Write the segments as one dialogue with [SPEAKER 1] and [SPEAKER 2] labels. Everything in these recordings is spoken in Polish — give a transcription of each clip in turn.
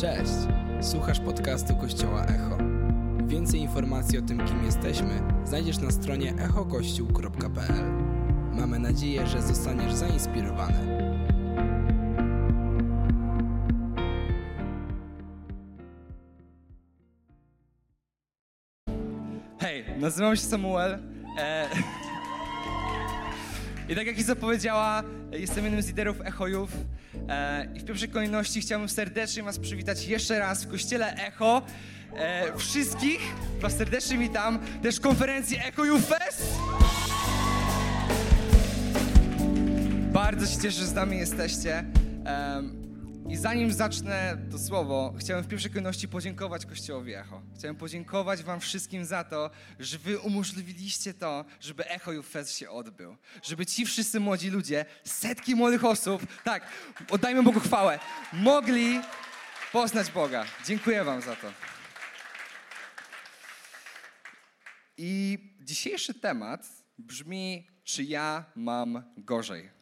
[SPEAKER 1] Cześć! Słuchasz podcastu Kościoła Echo. Więcej informacji o tym, kim jesteśmy, znajdziesz na stronie echokościół.pl. Mamy nadzieję, że zostaniesz zainspirowany.
[SPEAKER 2] Hej, nazywam się Samuel. E... I tak jak Iza powiedziała, jestem jednym z liderów Echojów. E... I w pierwszej kolejności chciałbym serdecznie Was przywitać jeszcze raz w kościele Echo. E... Wszystkich Was serdecznie witam też konferencji Echo Youth Fest. Bardzo się cieszę, że z nami jesteście. I zanim zacznę to słowo, chciałem w pierwszej kolejności podziękować Kościołowi Echo. Chciałem podziękować Wam wszystkim za to, że Wy umożliwiliście to, żeby Echo Youth Fest się odbył. Żeby ci wszyscy młodzi ludzie, setki młodych osób, tak, oddajmy Bogu chwałę, mogli poznać Boga. Dziękuję Wam za to. I dzisiejszy temat brzmi, czy ja mam gorzej?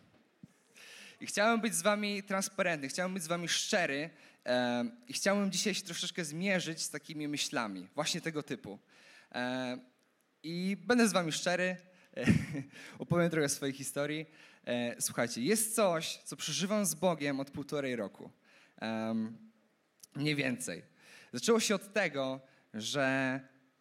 [SPEAKER 2] I chciałem być z wami transparentny, chciałem być z wami szczery em, i chciałem dzisiaj się troszeczkę zmierzyć z takimi myślami, właśnie tego typu. Em, I będę z wami szczery, opowiem trochę swojej historii. E, Słuchajcie, jest coś, co przeżywam z Bogiem od półtorej roku. Mniej więcej. Zaczęło się od tego, że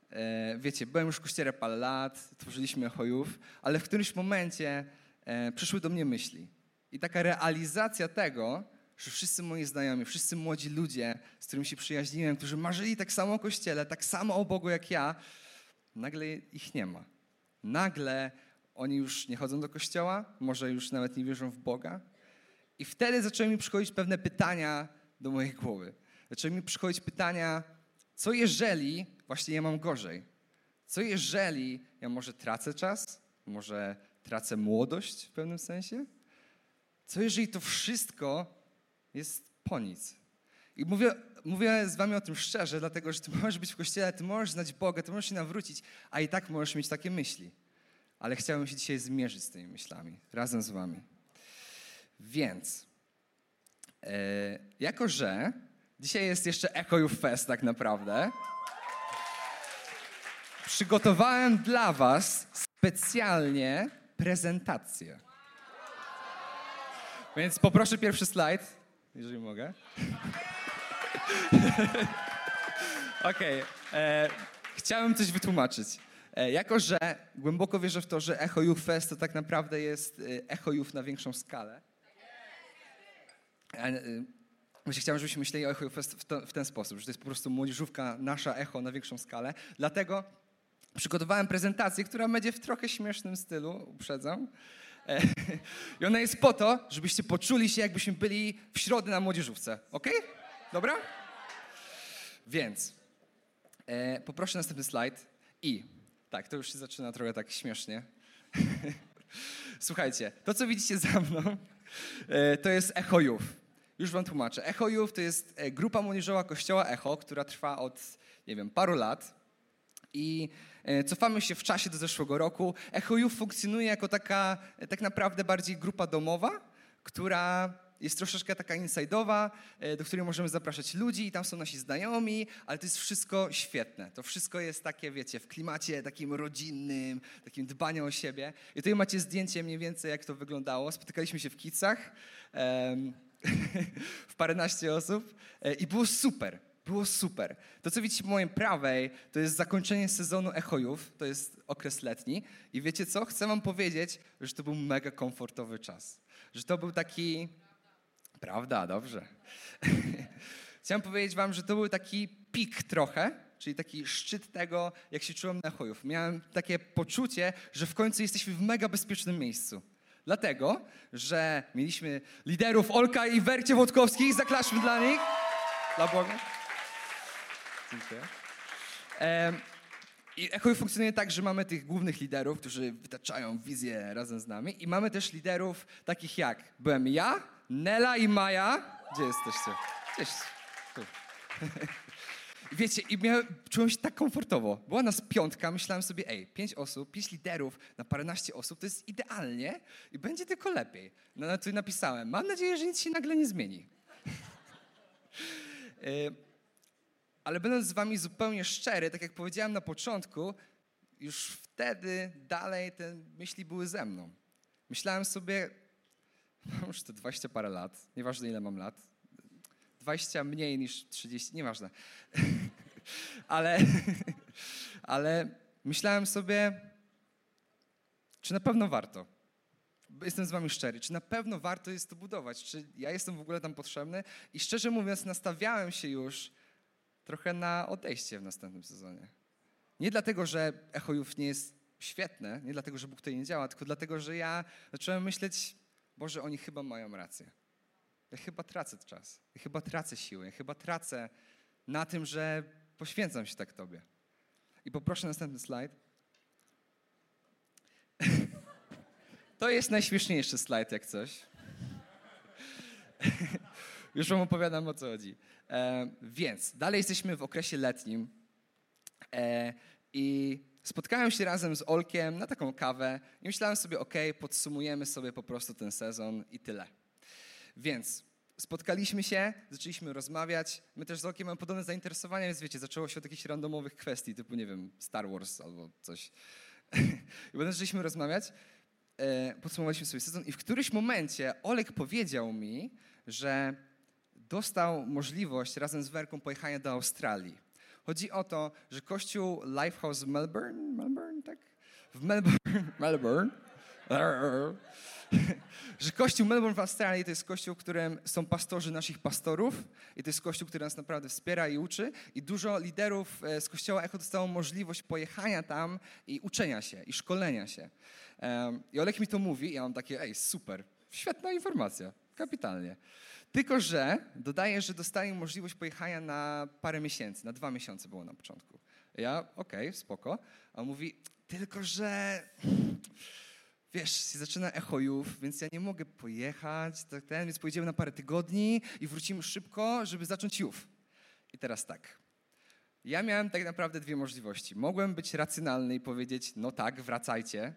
[SPEAKER 2] e, wiecie, byłem już w kościele parę lat, tworzyliśmy chojów, ale w którymś momencie e, przyszły do mnie myśli. I taka realizacja tego, że wszyscy moi znajomi, wszyscy młodzi ludzie, z którymi się przyjaźniłem, którzy marzyli tak samo o kościele, tak samo o Bogu jak ja, nagle ich nie ma. Nagle oni już nie chodzą do kościoła, może już nawet nie wierzą w Boga. I wtedy zaczęły mi przychodzić pewne pytania do mojej głowy. Zaczęły mi przychodzić pytania, co jeżeli właśnie ja mam gorzej? Co jeżeli ja może tracę czas? Może tracę młodość w pewnym sensie? Co jeżeli to wszystko jest po nic? I mówię, mówię z wami o tym szczerze, dlatego że ty możesz być w kościele, ty możesz znać Boga, ty możesz się nawrócić, a i tak możesz mieć takie myśli. Ale chciałem się dzisiaj zmierzyć z tymi myślami razem z wami. Więc, e, jako że dzisiaj jest jeszcze Echo Youth Fest tak naprawdę, przygotowałem dla was specjalnie prezentację. Więc poproszę pierwszy slajd, jeżeli mogę. Okej. e, Chciałem coś wytłumaczyć. E, jako, że głęboko wierzę w to, że Echo Youth Fest to tak naprawdę jest e, Echo Youth na większą skalę. Właśnie chciałem, żebyśmy myśleli o Echo Youth Fest w ten sposób, że to jest po prostu młodzieżówka nasza Echo na większą skalę. Dlatego przygotowałem prezentację, która będzie w trochę śmiesznym stylu, uprzedzam. E, I ona jest po to, żebyście poczuli się, jakbyśmy byli w środę na młodzieżówce. Ok? Dobra? Więc e, poproszę następny slajd. I tak, to już się zaczyna trochę tak śmiesznie. Słuchajcie, to co widzicie za mną, e, to jest Echo Youth. Już wam tłumaczę. Echo Youth to jest e, grupa młodzieżowa Kościoła Echo, która trwa od, nie wiem, paru lat. I e, cofamy się w czasie do zeszłego roku. Echo Youth funkcjonuje jako taka e, tak naprawdę bardziej grupa domowa, która jest troszeczkę taka inside'owa, e, do której możemy zapraszać ludzi i tam są nasi znajomi, ale to jest wszystko świetne. To wszystko jest takie, wiecie, w klimacie takim rodzinnym, takim dbania o siebie. I tutaj macie zdjęcie mniej więcej, jak to wyglądało. Spotykaliśmy się w Kicach, em, w paręnaście osób i było super. Było super. To, co widzicie po mojej prawej, to jest zakończenie sezonu Echojów, to jest okres letni. I wiecie co? Chcę wam powiedzieć, że to był mega komfortowy czas. Że to był taki... Prawda, dobrze. Chciałem powiedzieć wam, że to był taki pik trochę, czyli taki szczyt tego, jak się czułem na Echojów. Miałem takie poczucie, że w końcu jesteśmy w mega bezpiecznym miejscu. Dlatego, że mieliśmy liderów Olka i Wercie Włodkowskich, zaklaszmy dla nich. Dla Boga. Dziękuję. Em, I Echo funkcjonuje tak, że mamy tych głównych liderów, którzy wytaczają wizję razem z nami i mamy też liderów takich jak byłem ja, Nela i Maja. Gdzie jesteście? I Wiecie, i miałem, czułem się tak komfortowo. Była nas piątka, myślałem sobie, ej, pięć osób, pięć liderów na paręnaście osób, to jest idealnie i będzie tylko lepiej. No, no tu napisałem, mam nadzieję, że nic się nagle nie zmieni. Ale będąc z wami zupełnie szczery, tak jak powiedziałem na początku, już wtedy dalej te myśli były ze mną. Myślałem sobie, mam już te 20 parę lat, nieważne ile mam lat, 20 mniej niż 30, nieważne. ale, ale myślałem sobie, czy na pewno warto. Jestem z wami szczery, czy na pewno warto jest to budować, czy ja jestem w ogóle tam potrzebny i szczerze mówiąc nastawiałem się już trochę na odejście w następnym sezonie. Nie dlatego, że Echojów nie jest świetne, nie dlatego, że Bóg tutaj nie działa, tylko dlatego, że ja zacząłem myśleć, Boże, oni chyba mają rację. Ja chyba tracę czas, ja chyba tracę siłę, ja chyba tracę na tym, że poświęcam się tak Tobie. I poproszę następny slajd. To jest najśmieszniejszy slajd, jak coś. Już wam opowiadam, o co chodzi. E, więc dalej jesteśmy w okresie letnim e, i spotkałem się razem z Olkiem na taką kawę i myślałem sobie, ok, podsumujemy sobie po prostu ten sezon i tyle. Więc spotkaliśmy się, zaczęliśmy rozmawiać. My też z Olkiem mamy podobne zainteresowania, więc wiecie, zaczęło się od jakichś randomowych kwestii, typu, nie wiem, Star Wars albo coś. I potem zaczęliśmy rozmawiać, e, podsumowaliśmy sobie sezon i w którymś momencie Olek powiedział mi, że dostał możliwość razem z Werką pojechania do Australii. Chodzi o to, że kościół Lifehouse Melbourne, Melbourne, tak? W Melbourne, Melbourne, że kościół Melbourne w Australii to jest kościół, w którym są pastorzy naszych pastorów i to jest kościół, który nas naprawdę wspiera i uczy i dużo liderów e, z kościoła Echo dostało możliwość pojechania tam i uczenia się i szkolenia się. I Olek mi to mówi i ja mam takie, ej, super, świetna informacja, kapitalnie. Tylko, że dodaję, że dostaję możliwość pojechania na parę miesięcy, na dwa miesiące było na początku. Ja, okej, okay, spoko. A on mówi, tylko, że wiesz, zaczyna echojów, więc ja nie mogę pojechać, tak ten, więc pojedziemy na parę tygodni i wrócimy szybko, żeby zacząć jów. I teraz tak. Ja miałem tak naprawdę dwie możliwości. Mogłem być racjonalny i powiedzieć, no tak, wracajcie,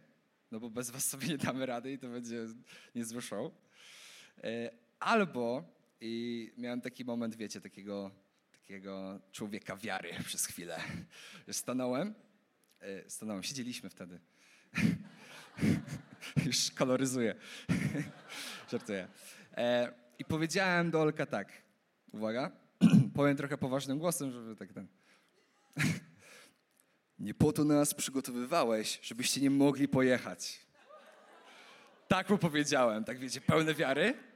[SPEAKER 2] no bo bez was sobie nie damy rady i to będzie niezły show. Albo i miałem taki moment, wiecie, takiego, takiego człowieka wiary przez chwilę. Stanąłem, e, stanąłem, siedzieliśmy wtedy. Już koloryzuję. Żartuję. E, I powiedziałem do Olka tak, uwaga, powiem trochę poważnym głosem, żeby tak ten... Nie po to nas przygotowywałeś, żebyście nie mogli pojechać. Tak mu powiedziałem, tak wiecie, pełne wiary.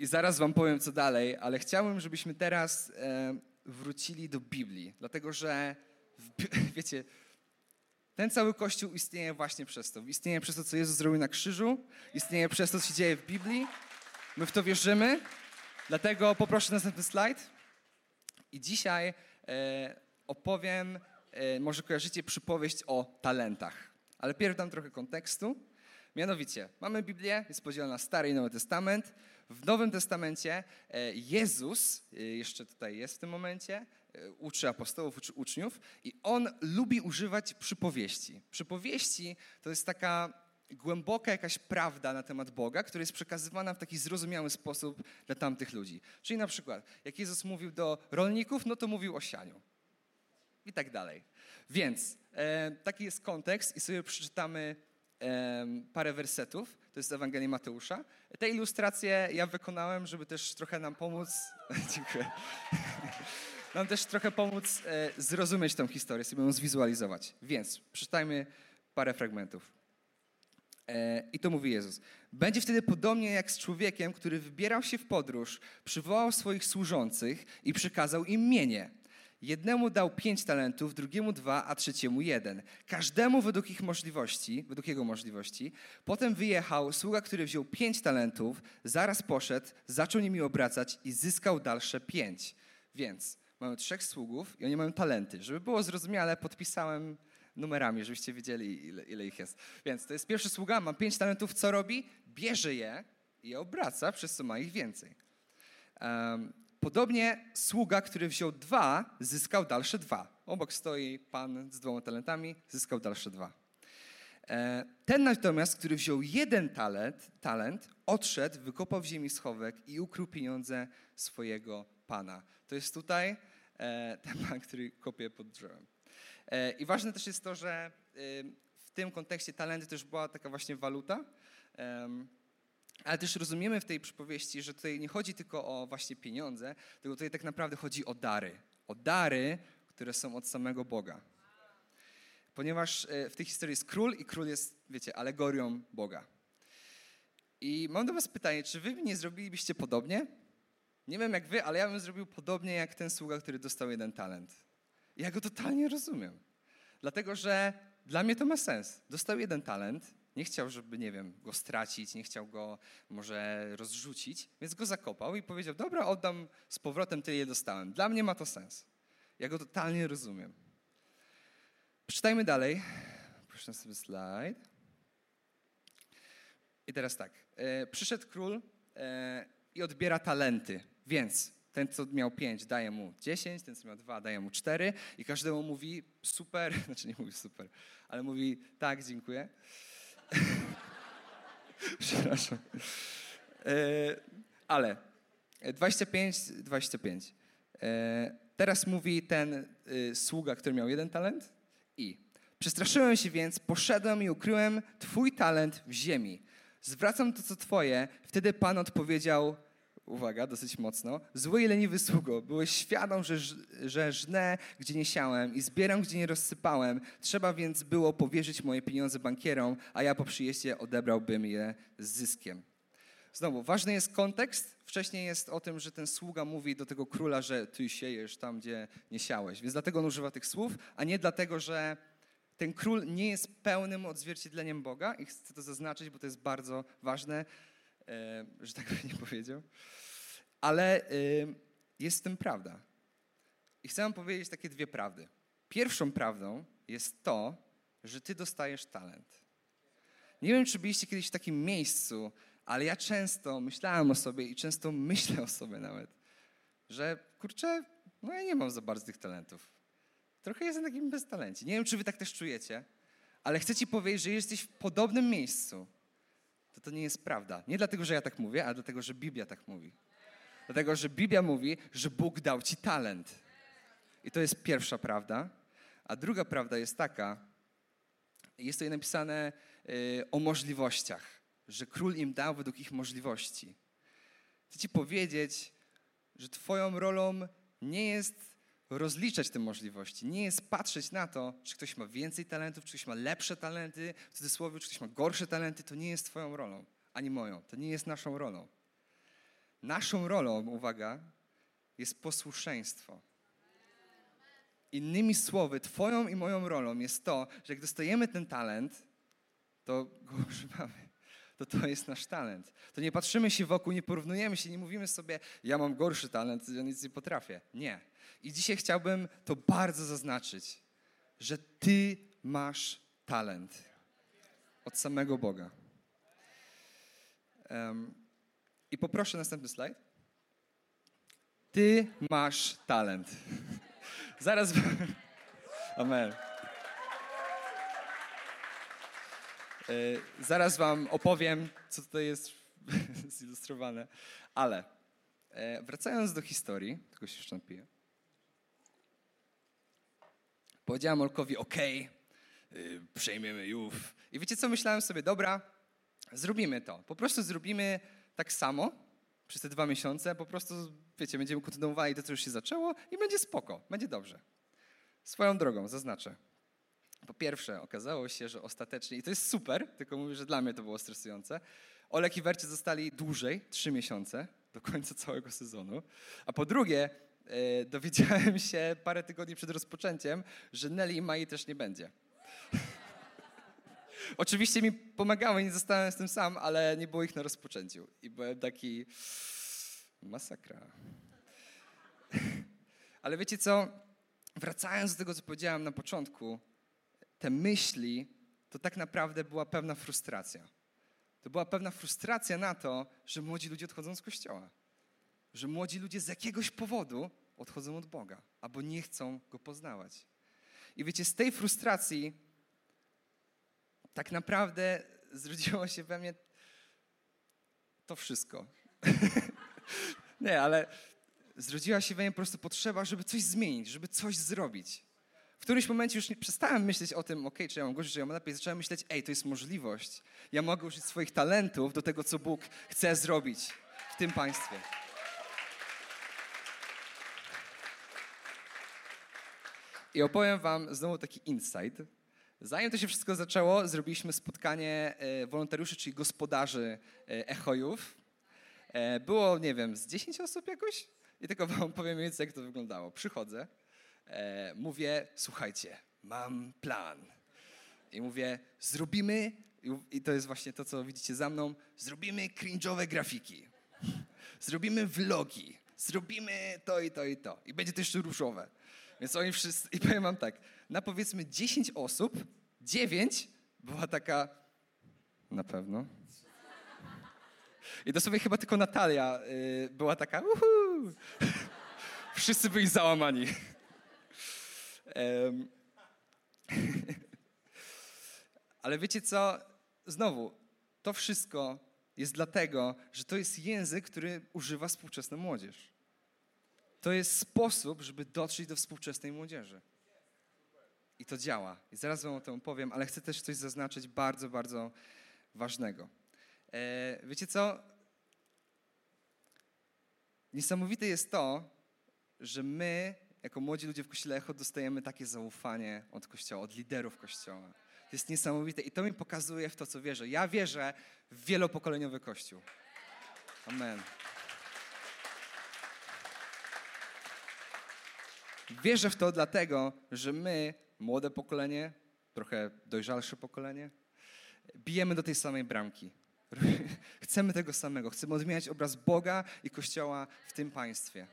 [SPEAKER 2] I zaraz wam powiem, co dalej, ale chciałbym, żebyśmy teraz e, wrócili do Biblii, dlatego że, w, wiecie, ten cały Kościół istnieje właśnie przez to. Istnieje przez to, co Jezus zrobił na krzyżu, istnieje przez to, co się dzieje w Biblii. My w to wierzymy, dlatego poproszę następny slajd. I dzisiaj e, opowiem, e, może kojarzycie przypowieść o talentach. Ale pierw dam trochę kontekstu. Mianowicie, mamy Biblię, jest podzielona na Stary i Nowy Testament. W Nowym Testamencie e, Jezus, e, jeszcze tutaj jest w tym momencie, e, uczy apostołów, uczy uczniów i on lubi używać przypowieści. Przypowieści to jest taka głęboka jakaś prawda na temat Boga, która jest przekazywana w taki zrozumiały sposób dla tamtych ludzi. Czyli na przykład, jak Jezus mówił do rolników, no to mówił o sianiu. I tak dalej. Więc e, taki jest kontekst i sobie przeczytamy parę wersetów to jest Ewangelia Mateusza. Te ilustracje ja wykonałem, żeby też trochę nam pomóc. Dziękuję. Nam też trochę pomóc e, zrozumieć tę historię, sobie ją zwizualizować. Więc przeczytajmy parę fragmentów. E, I to mówi Jezus. Będzie wtedy podobnie jak z człowiekiem, który wybierał się w podróż, przywołał swoich służących i przykazał im mienie. Jednemu dał pięć talentów, drugiemu dwa, a trzeciemu jeden. Każdemu według ich możliwości, według jego możliwości. Potem wyjechał sługa, który wziął pięć talentów, zaraz poszedł, zaczął nimi obracać i zyskał dalsze pięć. Więc mamy trzech sługów i oni mają talenty. Żeby było zrozumiale, podpisałem numerami, żebyście wiedzieli, ile, ile ich jest. Więc to jest pierwszy sługa, ma pięć talentów, co robi? Bierze je i je obraca, przez co ma ich więcej. Um, Podobnie sługa, który wziął dwa, zyskał dalsze dwa. Obok stoi pan z dwoma talentami, zyskał dalsze dwa. E, ten natomiast, który wziął jeden talent, talent, odszedł, wykopał w ziemi schowek i ukrył pieniądze swojego Pana. To jest tutaj e, ten Pan, który kopie pod drzewem. E, I ważne też jest to, że w tym kontekście talenty też była taka właśnie waluta. Ale też rozumiemy w tej przypowieści, że tutaj nie chodzi tylko o właśnie pieniądze, tylko tutaj tak naprawdę chodzi o dary. O dary, które są od samego Boga. Ponieważ w tej historii jest król i król jest, wiecie, alegorią Boga. I mam do was pytanie, czy wy nie zrobilibyście podobnie? Nie wiem jak wy, ale ja bym zrobił podobnie jak ten sługa, który dostał jeden talent. Ja go totalnie rozumiem. Dlatego, że dla mnie to ma sens. Dostał jeden talent, nie chciał, żeby, nie wiem, go stracić, nie chciał go może rozrzucić, więc go zakopał i powiedział, dobra, oddam z powrotem tyle, ile dostałem. Dla mnie ma to sens. Ja go totalnie rozumiem. Przeczytajmy dalej. Proszę sobie slajd. I teraz tak. E, przyszedł król e, i odbiera talenty. Więc ten, co miał pięć, daje mu dziesięć, ten, co miał dwa, daje mu cztery i każdemu mówi super, znaczy nie mówi super, ale mówi tak, dziękuję. Przepraszam. E, ale 25, 25. E, teraz mówi ten y, sługa, który miał jeden talent i przestraszyłem się więc, poszedłem i ukryłem twój talent w ziemi. Zwracam to, co twoje. Wtedy Pan odpowiedział, uwaga, dosyć mocno, zły i leniwy sługo, byłeś świadom, że, że żnę, gdzie nie siałem i zbieram, gdzie nie rozsypałem. Trzeba więc było powierzyć moje pieniądze bankierom, a ja po przyjeździe odebrałbym je z zyskiem. Znowu, ważny jest kontekst. Wcześniej jest o tym, że ten sługa mówi do tego króla, że ty siejesz tam, gdzie nie siałeś. Więc dlatego on używa tych słów, a nie dlatego, że ten król nie jest pełnym odzwierciedleniem Boga i chcę to zaznaczyć, bo to jest bardzo ważne, że tak bym nie powiedział. Ale e, jest w tym prawda. I chcę wam powiedzieć takie dwie prawdy. Pierwszą prawdą jest to, że ty dostajesz talent. Nie wiem, czy byliście kiedyś w takim miejscu, ale ja często myślałem o sobie i często myślę o sobie nawet, że kurczę, no ja nie mam za bardzo tych talentów. Trochę jestem takim beztalencie. Nie wiem, czy wy tak też czujecie, ale chcę ci powiedzieć, że jesteś w podobnym miejscu. To to nie jest prawda. Nie dlatego, że ja tak mówię, ale dlatego, że Biblia tak mówi. Dlatego, że Biblia mówi, że Bóg dał ci talent. I to jest pierwsza prawda. A druga prawda jest taka, jest tutaj napisane y, o możliwościach, że król im dał według ich możliwości. Chcę ci powiedzieć, że twoją rolą nie jest rozliczać te możliwości. Nie jest patrzeć na to, czy ktoś ma więcej talentów, czy ktoś ma lepsze talenty, w cudzysłowie, czy ktoś ma gorsze talenty. To nie jest twoją rolą, ani moją. To nie jest naszą rolą. Naszą rolą, uwaga, jest posłuszeństwo. Innymi słowy, twoją i moją rolą jest to, że jak dostajemy ten talent, to go używamy to to jest nasz talent. To nie patrzymy się wokół, nie porównujemy się, nie mówimy sobie, ja mam gorszy talent, ja nic nie potrafię. Nie. I dzisiaj chciałbym to bardzo zaznaczyć, że Ty masz talent od samego Boga. Um, I poproszę następny slajd. Ty masz talent. Zaraz. Amen. E, zaraz Wam opowiem, co tutaj jest zilustrowane, ale e, wracając do historii, tylko się jeszcze napiję. Powiedziałem Olkowi, ok, przejmiemy już. I wiecie co, myślałem sobie, dobra, zrobimy to. Po prostu zrobimy tak samo przez te dwa miesiące, po prostu, wiecie, będziemy kontynuowali to, co już się zaczęło i będzie spoko, będzie dobrze. Swoją drogą, zaznaczę. Po pierwsze, okazało się, że ostatecznie, i to jest super, tylko mówię, że dla mnie to było stresujące, Olek i Wercie zostali dłużej, trzy miesiące, do końca całego sezonu. A po drugie, dowiedziałem się parę tygodni przed rozpoczęciem, że Nelly i Mai też nie będzie. Oczywiście mi pomagały, nie zostałem z tym sam, ale nie było ich na rozpoczęciu. I byłem taki masakra. ale wiecie co? Wracając do tego, co powiedziałem na początku, te myśli, to tak naprawdę była pewna frustracja. To była pewna frustracja na to, że młodzi ludzie odchodzą z kościoła. Że młodzi ludzie z jakiegoś powodu odchodzą od Boga, albo nie chcą go poznawać. I wiecie, z tej frustracji tak naprawdę zrodziło się we mnie to wszystko. nie, ale zrodziła się we mnie po prostu potrzeba, żeby coś zmienić, żeby coś zrobić. W którymś momencie już nie, przestałem myśleć o tym, ok, czy ja mam gorzej, czy ja mam lepiej. Zacząłem myśleć, ej, to jest możliwość. Ja mogę użyć swoich talentów do tego, co Bóg chce zrobić w tym państwie. I opowiem wam znowu taki insight. Zanim to się wszystko zaczęło, zrobiliśmy spotkanie e, wolontariuszy, czyli gospodarzy e, Echojów. E, Było, nie wiem, z 10 osób jakoś? I tylko wam powiem więcej, jak to wyglądało. Przychodzę, mówię, słuchajcie, mam plan. I mówię, zrobimy, i to jest właśnie to, co widzicie za mną, zrobimy cringe'owe grafiki. Zrobimy vlogi. Zrobimy to i to i to. I będzie to jeszcze różowe. Więc oni wszyscy, i powiem wam tak, na powiedzmy 10 osób, 9 była taka, na pewno. I dosłownie chyba tylko Natalia y, była taka, uhu. Wszyscy byli załamani. Ale wiecie co? Znowu, to wszystko jest dlatego, że to jest język, który używa współczesna młodzież. To jest sposób, żeby dotrzeć do współczesnej młodzieży. I to działa. I zaraz wam o tym powiem, ale chcę też coś zaznaczyć bardzo, bardzo ważnego. E, wiecie co? Niesamowite jest to, że my, jako młodzi ludzie w Kościele Echo, dostajemy takie zaufanie od Kościoła, od liderów Kościoła. To jest niesamowite i to mi pokazuje w to, co wierzę. Ja wierzę w wielopokoleniowy Kościół. Amen. Wierzę w to dlatego, że my, młode pokolenie, trochę dojrzalsze pokolenie, bijemy do tej samej bramki. Chcemy tego samego. Chcemy odmieniać obraz Boga i Kościoła w tym państwie.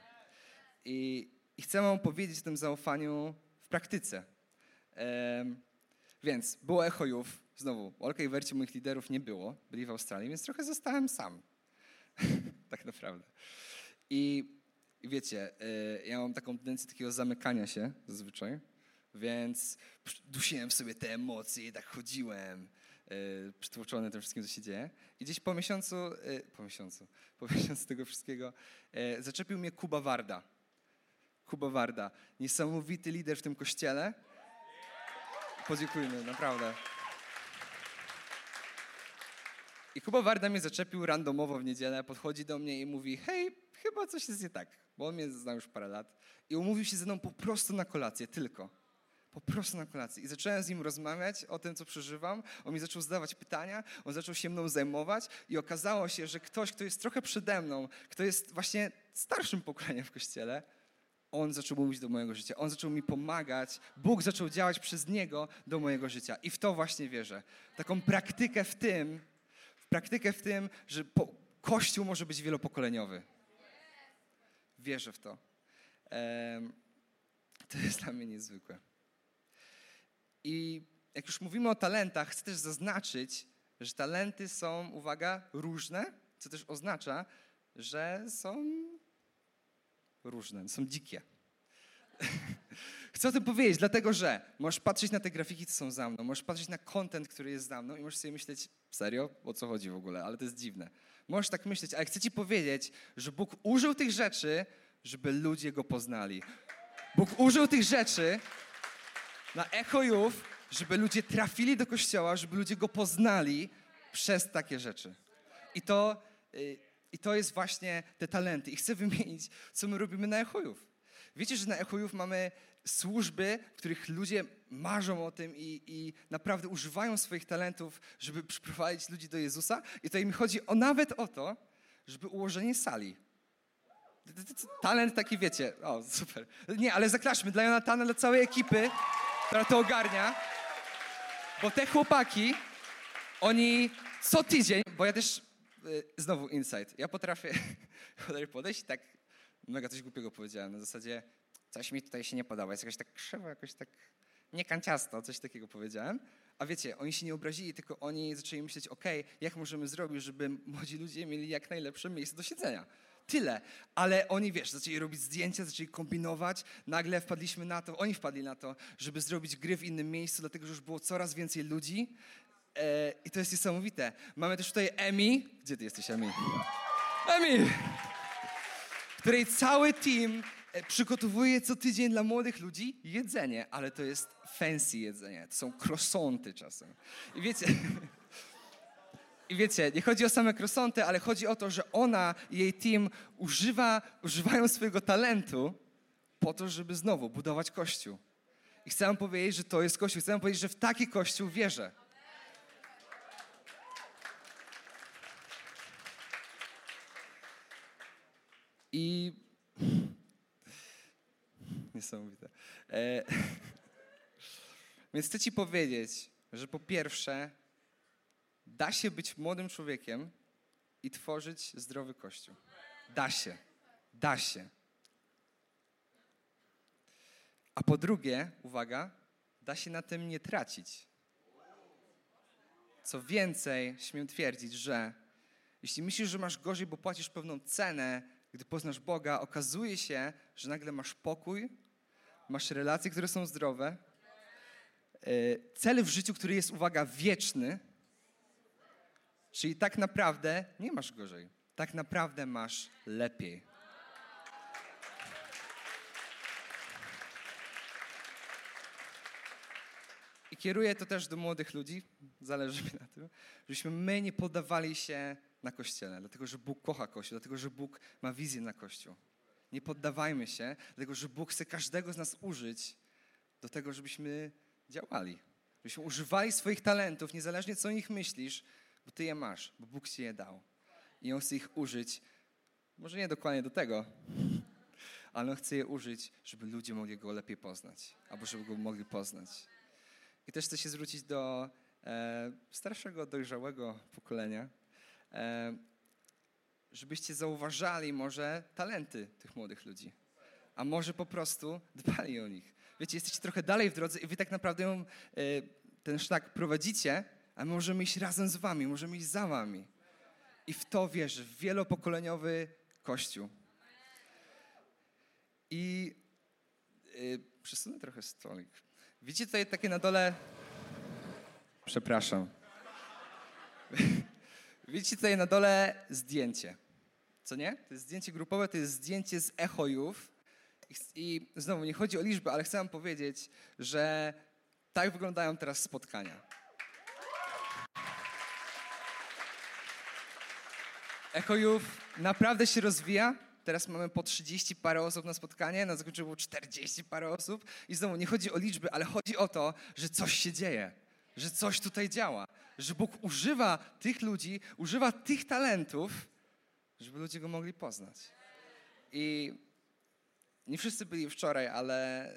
[SPEAKER 2] I, i chcę wam powiedzieć o tym zaufaniu w praktyce. Em, więc było Echojów. Znowu, Olka i Werci moich liderów nie było. Byli w Australii, więc trochę zostałem sam. tak naprawdę. I, i wiecie, y, ja mam taką tendencję takiego zamykania się zazwyczaj, więc dusiłem w sobie te emocje i tak chodziłem, y, przytłoczony tym wszystkim, co się dzieje. I gdzieś po miesiącu, y, po miesiącu, po miesiącu tego wszystkiego zaczepił mnie Kuba Warda. Kuba Warda, niesamowity lider w tym kościele. Podziękujmy, naprawdę. I Kuba Warda mnie zaczepił randomowo w niedzielę, podchodzi do mnie i mówi, hej, chyba coś jest nie tak, bo on mnie zna już parę lat. I umówił się ze mną po prostu na kolację, tylko. Po prostu na kolację. I zacząłem z nim rozmawiać o tym, co przeżywam. On mi zaczął zadawać pytania, on zaczął się mną zajmować i okazało się, że ktoś, kto jest trochę przede mną, kto jest właśnie starszym pokoleniem w kościele, on zaczął mówić do mojego życia. On zaczął mi pomagać. Bóg zaczął działać przez niego do mojego życia. I w to właśnie wierzę. Taką praktykę w tym, praktykę w tym, że po, Kościół może być wielopokoleniowy. Wierzę w to. To jest dla mnie niezwykłe. I jak już mówimy o talentach, chcę też zaznaczyć, że talenty są, uwaga, różne, co też oznacza, że są różne, są dzikie. Chcę o tym powiedzieć, dlatego że możesz patrzeć na te grafiki, co są za mną, możesz patrzeć na content, który jest za mną i możesz sobie myśleć, serio, o co chodzi w ogóle, ale to jest dziwne. Możesz tak myśleć, ale chcę ci powiedzieć, że Bóg użył tych rzeczy, żeby ludzie Go poznali. Bóg użył tych rzeczy na echo Jów, żeby ludzie trafili do Kościoła, żeby ludzie Go poznali przez takie rzeczy. I to, y, I to jest właśnie te talenty. I chcę wymienić, co my robimy na Echojów. Wiecie, że na Echojów mamy służby, w których ludzie marzą o tym i, i naprawdę używają swoich talentów, żeby przyprowadzić ludzi do Jezusa. I tutaj mi chodzi o nawet o to, żeby ułożenie sali. Talent taki, wiecie, o super. Nie, ale zaklaszmy dla Jonatana, dla całej ekipy, która to ogarnia. Bo te chłopaki, oni co tydzień, bo ja też, y, znowu insight, ja potrafię podejść i tak, mega coś głupiego powiedziałem, na zasadzie, coś mi tutaj się nie podoba, jest jakoś tak krzywo, jakoś tak niekanciasto, coś takiego powiedziałem. A wiecie, oni się nie obrazili, tylko oni zaczęli myśleć, okej, jak możemy zrobić, żeby młodzi ludzie mieli jak najlepsze miejsce do siedzenia. Tyle. Ale oni, wiesz, zaczęli robić zdjęcia, zaczęli kombinować. Nagle wpadliśmy na to, oni wpadli na to, żeby zrobić gry w innym miejscu, dlatego że już było coraz więcej ludzi. E, I to jest niesamowite. Mamy też tutaj Emi. Gdzie ty jesteś, Emi? Emi! której cały team e, przygotowuje co tydzień dla młodych ludzi jedzenie, ale to jest fancy jedzenie. To są croissanty czasem. I wiecie... I wiecie, nie chodzi o same krosąty, ale chodzi o to, że ona i jej team używa, używają swojego talentu po to, żeby znowu budować kościół. I chcę wam powiedzieć, że to jest kościół. Chcę wam powiedzieć, że w taki kościół wierzę. I niesamowite. E... Więc chcę ci powiedzieć, że po pierwsze Da się być młodym człowiekiem i tworzyć zdrowy kościół. Da się. Da się. A po drugie, uwaga, da się na tym nie tracić. Co więcej, śmiem twierdzić, że jeśli myślisz, że masz gorzej, bo płacisz pewną cenę, gdy poznasz Boga, okazuje się, że nagle masz pokój, masz relacje, które są zdrowe, e, cel w życiu, który jest, uwaga, wieczny, Czyli tak naprawdę nie masz gorzej. Tak naprawdę masz lepiej. I kieruję to też do młodych ludzi, zależy mi na tym, żebyśmy my nie poddawali się na Kościele, dlatego że Bóg kocha Kościół, dlatego że Bóg ma wizję na Kościół. Nie poddawajmy się, dlatego że Bóg chce każdego z nas użyć do tego, żebyśmy działali. Żebyśmy używali swoich talentów, niezależnie co o nich myślisz, bo Ty je masz, bo Bóg Ci je dał. I On chce ich użyć, może nie dokładnie do tego, ale On chce je użyć, żeby ludzie mogli Go lepiej poznać, albo żeby Go mogli poznać. I też chcę się zwrócić do e, starszego, dojrzałego pokolenia, e, żebyście zauważali może talenty tych młodych ludzi, a może po prostu dbali o nich. Wiecie, jesteście trochę dalej w drodze i wy tak naprawdę ją, e, ten szlak prowadzicie, a my możemy iść razem z wami, możemy iść za wami. I w to wierzę, w wielopokoleniowy Kościół. I yy, przesunę trochę stolik. Widzicie tutaj takie na dole... Przepraszam. Widzicie tutaj na dole zdjęcie. Co nie? To jest zdjęcie grupowe, to jest zdjęcie z echojów. I, znowu, nie chodzi o liczbę, ale chcę wam powiedzieć, że tak wyglądają teraz spotkania. Echojów naprawdę się rozwija. Teraz mamy po 30 parę osób na spotkanie, na zakończeniu było 40 parę osób. I znowu nie chodzi o liczby, ale chodzi o to, że coś się dzieje, że coś tutaj działa, że Bóg używa tych ludzi, używa tych talentów, żeby ludzie go mogli poznać. I nie wszyscy byli wczoraj, ale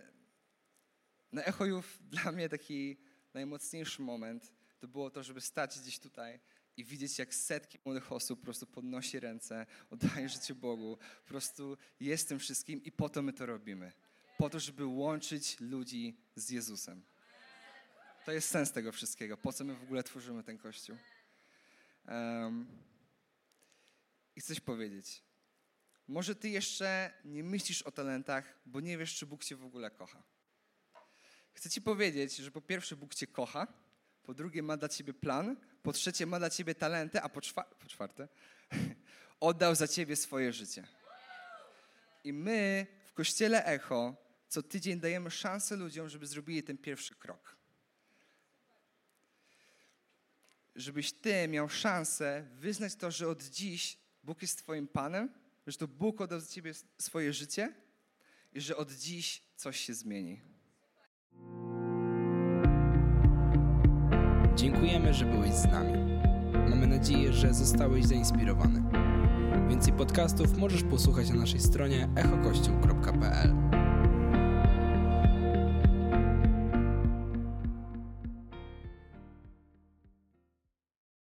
[SPEAKER 2] na Echojów dla mnie taki najmocniejszy moment to było to, żeby stać gdzieś tutaj i widzieć, jak setki młodych osób po prostu podnosi ręce, oddaje życie Bogu. Po prostu jest tym wszystkim i po to my to robimy. Po to, żeby łączyć ludzi z Jezusem. To jest sens tego wszystkiego. Po co my w ogóle tworzymy ten Kościół? Um, I coś powiedzieć. Może ty jeszcze nie myślisz o talentach, bo nie wiesz, czy Bóg cię w ogóle kocha. Chcę ci powiedzieć, że po pierwsze Bóg cię kocha, po drugie ma dla ciebie plan, po trzecie ma dla ciebie talenty, a po, czwa po czwarte oddał za ciebie swoje życie. I my w Kościele Echo co tydzień dajemy szansę ludziom, żeby zrobili ten pierwszy krok. Żebyś ty miał szansę wyznać to, że od dziś Bóg jest twoim Panem, że to Bóg oddał za ciebie swoje życie i że od dziś coś się zmieni.
[SPEAKER 1] Dziękujemy, że byłeś z nami. Mamy nadzieję, że zostałeś zainspirowany. Więcej podcastów możesz posłuchać na naszej stronie echokościół.pl.